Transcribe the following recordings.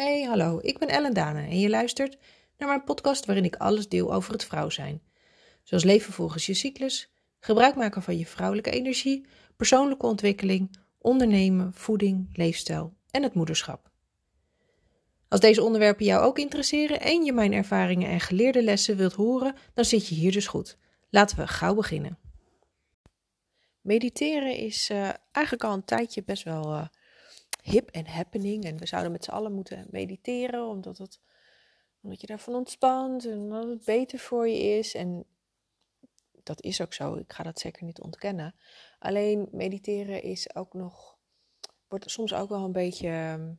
Hey, hallo, ik ben Ellen Dane en je luistert naar mijn podcast waarin ik alles deel over het vrouw zijn. Zoals leven volgens je cyclus, gebruik maken van je vrouwelijke energie, persoonlijke ontwikkeling, ondernemen, voeding, leefstijl en het moederschap. Als deze onderwerpen jou ook interesseren en je mijn ervaringen en geleerde lessen wilt horen, dan zit je hier dus goed. Laten we gauw beginnen. Mediteren is uh, eigenlijk al een tijdje best wel uh, hip en happening. En we zouden met z'n allen moeten mediteren, omdat, het, omdat je daarvan ontspant en omdat het beter voor je is. En dat is ook zo, ik ga dat zeker niet ontkennen. Alleen mediteren is ook nog, wordt soms ook wel een beetje ehm,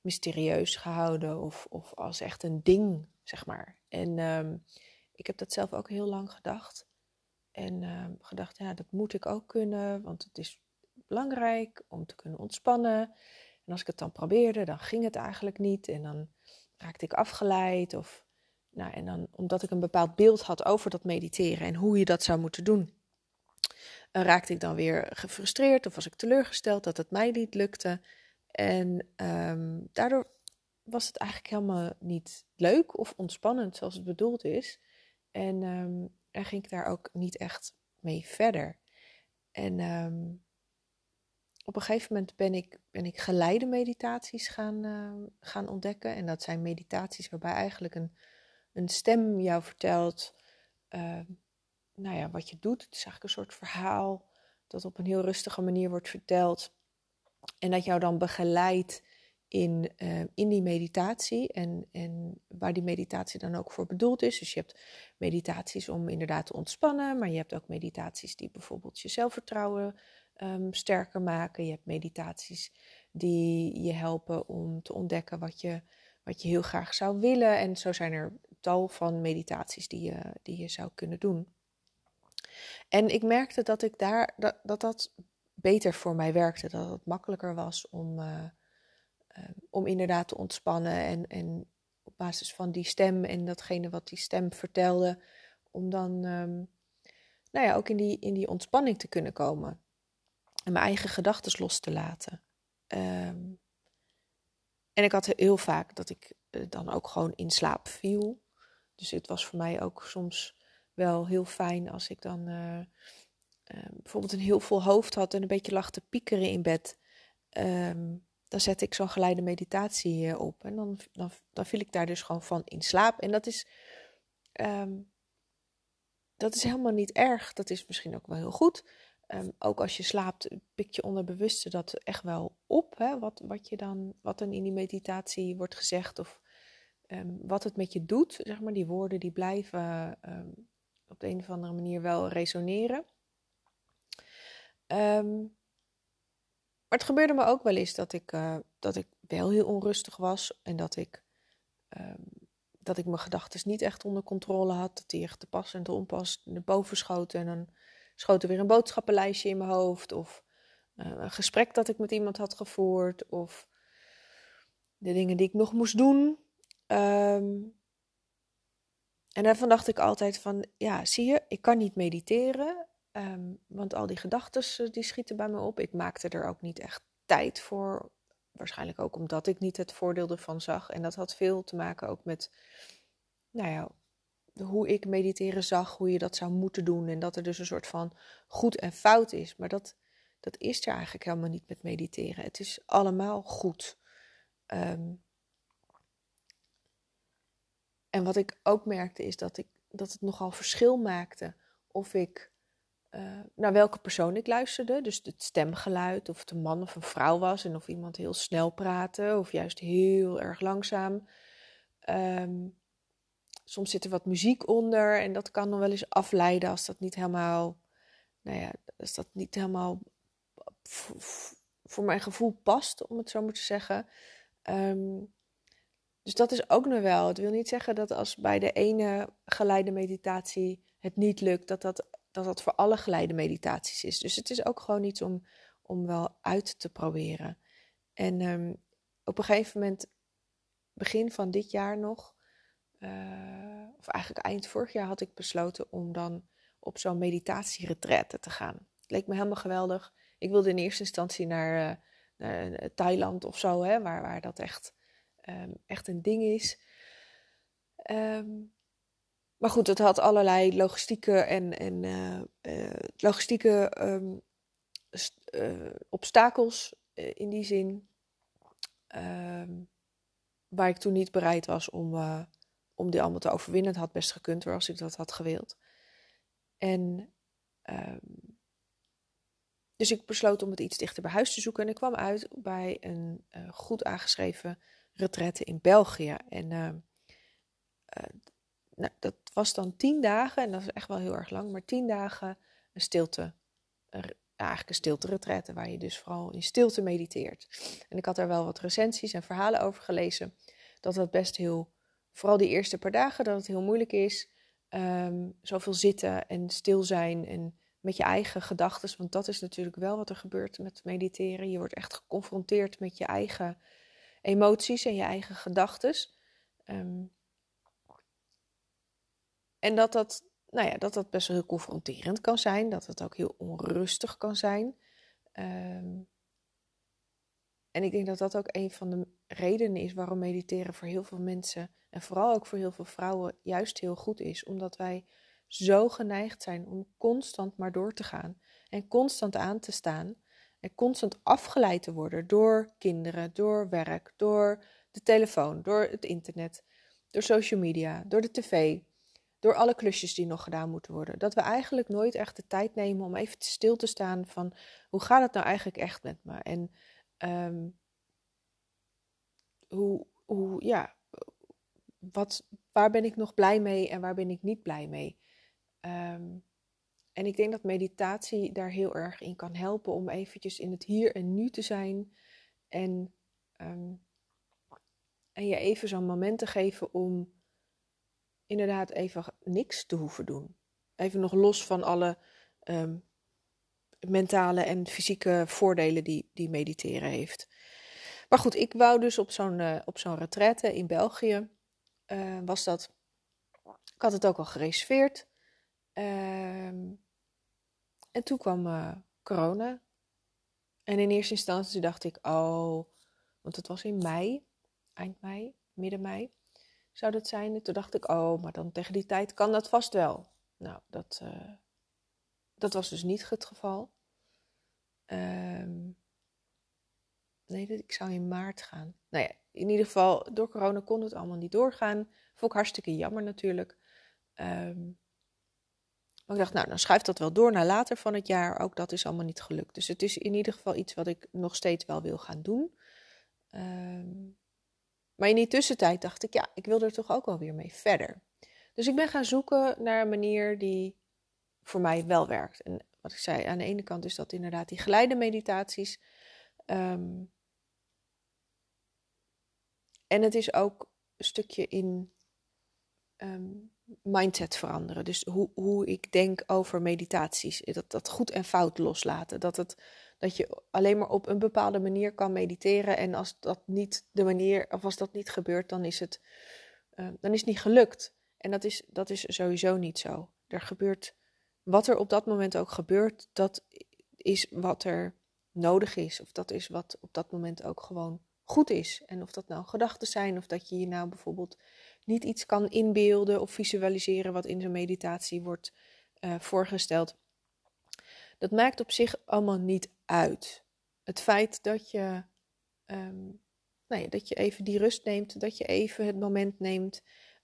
mysterieus gehouden of, of als echt een ding, zeg maar. En um, ik heb dat zelf ook heel lang gedacht. En uh, gedacht, ja, dat moet ik ook kunnen, want het is belangrijk om te kunnen ontspannen. En als ik het dan probeerde, dan ging het eigenlijk niet. En dan raakte ik afgeleid. Of, nou, en dan, omdat ik een bepaald beeld had over dat mediteren en hoe je dat zou moeten doen, uh, raakte ik dan weer gefrustreerd of was ik teleurgesteld dat het mij niet lukte. En um, daardoor was het eigenlijk helemaal niet leuk of ontspannend zoals het bedoeld is. En um, ging ik daar ook niet echt mee verder. En um, op een gegeven moment ben ik, ben ik geleide meditaties gaan, uh, gaan ontdekken. En dat zijn meditaties waarbij eigenlijk een, een stem jou vertelt uh, nou ja, wat je doet. Het is eigenlijk een soort verhaal dat op een heel rustige manier wordt verteld. En dat jou dan begeleidt in, uh, in die meditatie en, en waar die meditatie dan ook voor bedoeld is. Dus je hebt meditaties om inderdaad te ontspannen, maar je hebt ook meditaties die bijvoorbeeld je zelfvertrouwen um, sterker maken. Je hebt meditaties die je helpen om te ontdekken wat je, wat je heel graag zou willen. En zo zijn er tal van meditaties die je, die je zou kunnen doen. En ik merkte dat ik daar dat dat, dat beter voor mij werkte, dat het makkelijker was om. Uh, Ehm, om inderdaad te ontspannen en, en op basis van die stem en datgene wat die stem vertelde, om dan um, nou ja, ook in die, in die ontspanning te kunnen komen. Mijn eigen gedachten los te laten. Um, en ik had heel vaak dat ik uh, dan ook gewoon in slaap viel. Dus het was voor mij ook soms wel heel fijn als ik dan uh, uh, bijvoorbeeld een heel vol hoofd had en een beetje lag te piekeren in bed. Um, dan zet ik zo'n geleide meditatie eh, op. En dan, dan, dan viel ik daar dus gewoon van in slaap. En dat is, um, dat is helemaal niet erg. Dat is misschien ook wel heel goed. Um, ook als je slaapt, pikt je onderbewuste dat echt wel op. Hè? Wat, wat, je dan, wat dan in die meditatie wordt gezegd. Of um, wat het met je doet. Zeg maar, die woorden die blijven op de een of andere manier wel resoneren. Maar het gebeurde me ook wel eens dat ik, uh, dat ik wel heel onrustig was en dat ik, dat ik mijn gedachten niet echt onder controle had. Dat die echt te pas en te onpas naar boven schoten. En dan schoot er weer een boodschappenlijstje in mijn hoofd. Of uh, een gesprek dat ik met iemand had gevoerd. Of de dingen die ik nog moest doen. Um, en daarvan dacht ik altijd van, ja, zie je, ik kan niet mediteren. Um, want al die gedachten eh, die schieten bij me op. Ik maakte er ook niet echt tijd voor. Waarschijnlijk ook omdat ik niet het voordeel ervan zag. En dat had veel te maken ook met, nou ja, hoe ik mediteren zag, hoe je dat zou moeten doen. En dat er dus een soort van goed en fout is. Maar dat, dat is er eigenlijk helemaal niet met mediteren. Het is allemaal goed. Um, en wat ik ook merkte is dat, ik, dat het nogal verschil maakte of ik uh, naar welke persoon ik luisterde. Dus het stemgeluid, of het een man of een vrouw was en of iemand heel snel praatte of juist heel erg langzaam. Um, soms zit er wat muziek onder en dat kan dan wel eens afleiden als dat niet helemaal, nou ja, als dat niet helemaal voor mijn gevoel past, om het zo maar te zeggen. Um, dus dat is ook nog wel. Het wil niet zeggen dat als bij de ene geleide meditatie het niet lukt, dat dat dat dat voor alle geleide meditaties is. Dus het is ook gewoon iets om, om wel uit te proberen. En um, op een gegeven moment, begin van dit jaar nog, of eigenlijk eind vorig jaar, had ik besloten om dan op zo'n meditatieretraite te gaan. Het leek me helemaal geweldig. Ik wilde in eerste instantie naar, uh, naar Thailand of zo, hè, waar, waar dat echt ehm, echt een ding is. Ehm, maar goed, het had allerlei logistieke en, en logistieke ehm, obstakels in die zin. waar ik toen niet bereid was om, om die allemaal te overwinnen. Het had best gekund hoor, als ik dat had gewild. En dus ik besloot om het iets dichter bij huis te zoeken. En ik kwam uit bij een uh, goed aangeschreven retraite in België. En uh, uh, nou, dat was dan tien dagen, en dat is echt wel heel erg lang, maar tien dagen een stilte. eigenlijk een stilte retraite, waar je dus vooral in stilte mediteert. En ik had daar wel wat recensies en verhalen over gelezen. Dat dat best heel, vooral die eerste paar dagen, dat het heel moeilijk is. Um, zoveel zitten en stil zijn en met je eigen gedachten. Want dat is natuurlijk wel wat er gebeurt met mediteren. Je wordt echt geconfronteerd met je eigen emoties en je eigen gedachten. Ehm, en dat dat, nou ja, dat dat best wel heel confronterend kan zijn. Dat het ook heel onrustig kan zijn. Ehm, en ik denk dat dat ook een van de redenen is waarom mediteren voor heel veel mensen en vooral ook voor heel veel vrouwen juist heel goed is. Omdat wij zo geneigd zijn om constant maar door te gaan en constant aan te staan en constant afgeleid te worden door kinderen, door werk, door de telefoon, door het internet, door social media, door de tv, door alle klusjes die nog gedaan moeten worden. Dat we eigenlijk nooit echt de tijd nemen om even stil te staan van hoe gaat het nou eigenlijk echt met me? En ehm, hoe, ja, wat, waar ben ik nog blij mee en waar ben ik niet blij mee? Ehm, en ik denk dat meditatie daar heel erg in kan helpen om eventjes in het hier en nu te zijn. En, ehm, je even zo'n moment te geven om inderdaad even niks te hoeven doen. Even nog los van alle mentale en fysieke voordelen die, die mediteren heeft. Maar goed, ik wou dus op zo'n uh, op zo'n retraite in België. Uh, was dat. Ik had het ook al gereserveerd. Um, en toen kwam uh, corona. En in eerste instantie dacht ik, oh, want het was in mei, eind mei, midden mei zou dat zijn. En toen dacht ik, oh, maar dan tegen die tijd kan dat vast wel. Nou, dat, dat was dus niet het geval. Um, nee, ik zou in maart gaan. Nou ja, in ieder geval, door corona kon het allemaal niet doorgaan. Vond ik hartstikke jammer natuurlijk. Um, maar ik dacht, nou, dan schuift dat wel door naar later van het jaar. Ook dat is allemaal niet gelukt. Dus het is in ieder geval iets wat ik nog steeds wel wil gaan doen. Um, maar in die tussentijd dacht ik, ja, ik wil er toch ook wel weer mee verder. Dus ik ben gaan zoeken naar een manier die voor mij wel werkt. En wat ik zei, aan de ene kant is dat inderdaad die geleide meditaties. Um, en het is ook een stukje in um, mindset veranderen. Dus hoe, hoe ik denk over meditaties. Dat, dat goed en fout loslaten. Dat, het, dat je alleen maar op een bepaalde manier kan mediteren. En als dat niet de manier, of als dat niet gebeurt, dan is het, uh, dan is het niet gelukt. En dat is, dat is sowieso niet zo. Er gebeurt, wat er op dat moment ook gebeurt, dat is wat er nodig is. Of dat is wat op dat moment ook gewoon goed is. En of dat nou gedachten zijn, of dat je je nou bijvoorbeeld niet iets kan inbeelden of visualiseren wat in zo'n meditatie wordt uh, voorgesteld. Dat maakt op zich allemaal niet uit. Het feit dat je, um, nou ja, dat je even die rust neemt, dat je even het moment neemt,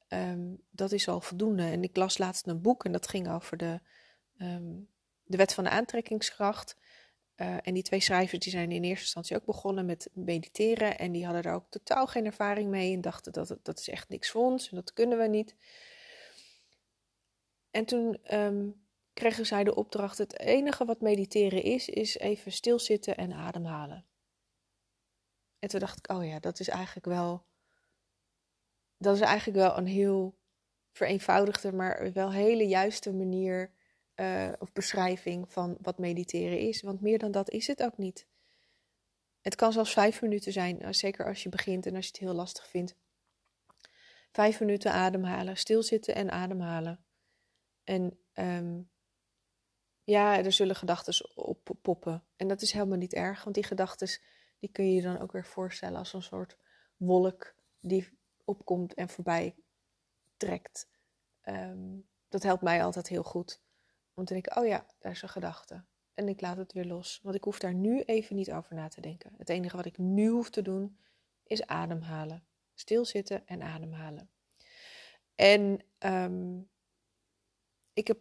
um, dat is al voldoende. En ik las laatst een boek en dat ging over de, um, de wet van de aantrekkingskracht. Uh, en die twee schrijvers die zijn in eerste instantie ook begonnen met mediteren. En die hadden daar ook totaal geen ervaring mee. En dachten dat dat is echt niks voor ons en dat kunnen we niet. En toen um, kregen zij de opdracht: het enige wat mediteren is, is even stilzitten en ademhalen. En toen dacht ik: oh ja, dat is eigenlijk wel. Dat is eigenlijk wel een heel vereenvoudigde, maar wel hele juiste manier uh, of beschrijving van wat mediteren is. Want meer dan dat is het ook niet. Het kan zelfs vijf minuten zijn, eh, zeker als je begint en als je het heel lastig vindt. Vijf minuten ademhalen, stilzitten en ademhalen. En um, ja, er zullen gedachten op poppen. En dat is helemaal niet erg, want die gedachten die kun je je dan ook weer voorstellen als een soort wolk die opkomt en voorbij trekt. Ehm, dat helpt mij altijd heel goed. Om te denken, oh ja, daar is een gedachte. En ik laat het weer los. Want ik hoef daar nu even niet over na te denken. Het enige wat ik nu hoef te doen, is ademhalen. Stilzitten en ademhalen. En ehm, ik heb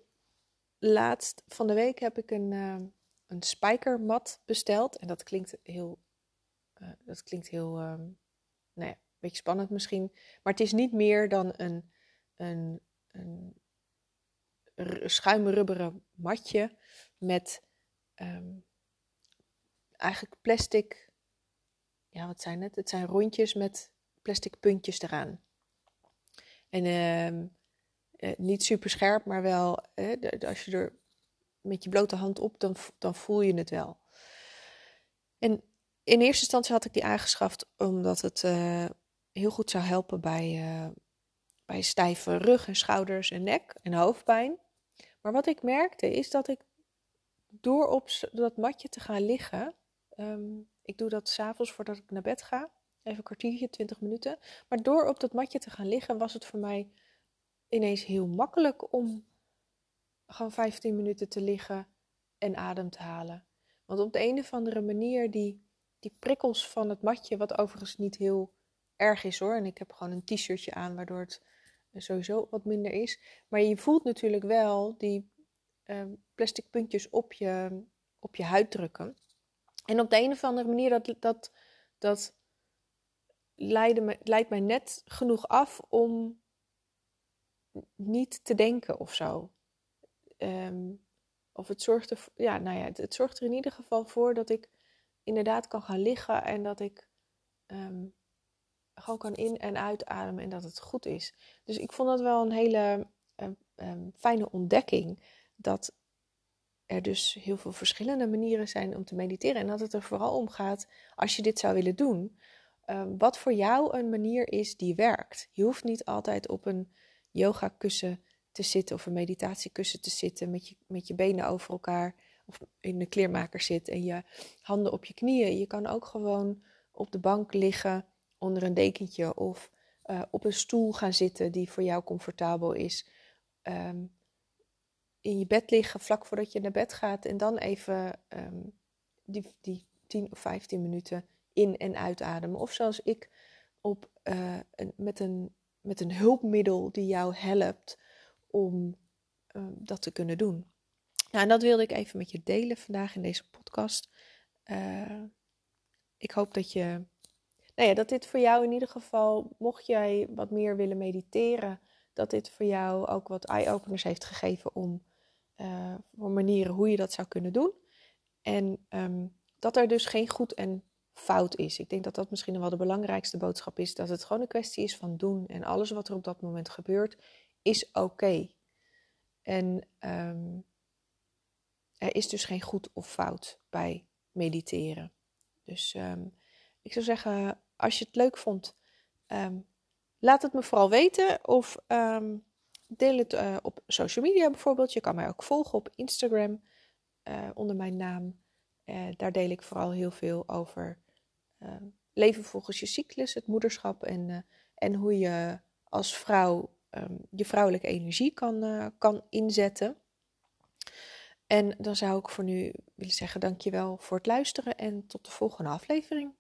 laatst van de week heb ik een, uh, een spijkermat besteld. En dat klinkt heel, uh, dat klinkt heel, um, nou ja, een beetje spannend misschien. Maar het is niet meer dan een, een, een schuimrubberen matje met um, eigenlijk plastic. Ja, wat zijn het? Het zijn rondjes met plastic puntjes eraan. En um, uh, niet super scherp, maar wel, als je er met je blote hand op, dan, dan voel je het wel. En in eerste instantie had ik die aangeschaft omdat het uh, heel goed zou helpen bij, bij stijve rug en schouders en nek en hoofdpijn. Maar wat ik merkte is dat ik door op dat matje te gaan liggen, um, ik doe dat s'avonds voordat ik naar bed ga, even een kwartiertje, 20 minuten. Maar door op dat matje te gaan liggen was het voor mij ineens heel makkelijk om gewoon 15 minuten te liggen en adem te halen. Want op de een of andere manier die, die prikkels van het matje, wat overigens niet heel erg is hoor. En ik heb gewoon een t-shirtje aan waardoor het sowieso wat minder is. Maar je voelt natuurlijk wel die uh, plastic puntjes op je, op je huid drukken. En op de een of andere manier dat, dat, dat leidde me, leidt mij net genoeg af om niet te denken of zo. Um, of het zorgt, er, ja, nou ja, het, zorgt er in ieder geval voor dat ik inderdaad kan gaan liggen en dat ik um, gewoon kan in- en uitademen en dat het goed is. Dus ik vond dat wel een hele um, fijne ontdekking. Dat er dus heel veel verschillende manieren zijn om te mediteren. En dat het er vooral om gaat, als je dit zou willen doen, wat voor jou een manier is die werkt. Je hoeft niet altijd op een yoga kussen te zitten of een meditatiekussen te zitten met je, met je benen over elkaar of in de kleermaker zit en je handen op je knieën. Je kan ook gewoon op de bank liggen onder een dekentje of uh, op een stoel gaan zitten die voor jou comfortabel is. Um, in je bed liggen vlak voordat je naar bed gaat en dan even um, die, die 10 of 15 minuten in- en uitademen. Of zoals ik op, uh, een, met een met een hulpmiddel die jou helpt om uh, dat te kunnen doen. Nou, en dat wilde ik even met je delen vandaag in deze podcast. Uh, ik hoop dat je, nou ja, dat dit voor jou in ieder geval, mocht jij wat meer willen mediteren, dat dit voor jou ook wat eye-openers heeft gegeven om uh, voor manieren hoe je dat zou kunnen doen. En um, dat er dus geen goed en fout is. Ik denk dat dat misschien wel de belangrijkste boodschap is. Dat het gewoon een kwestie is van doen. En alles wat er op dat moment gebeurt, is oké. En um, er is dus geen goed of fout bij mediteren. Dus um, ik zou zeggen, als je het leuk vond, um, laat het me vooral weten. Of deel het uh, op social media bijvoorbeeld. Je kan mij ook volgen op Instagram uh, onder mijn naam. Uh, daar deel ik vooral heel veel over uh, leven volgens je cyclus, het moederschap en, en hoe je als vrouw je vrouwelijke energie kan, kan inzetten. En dan zou ik voor nu willen zeggen dankjewel voor het luisteren en tot de volgende aflevering.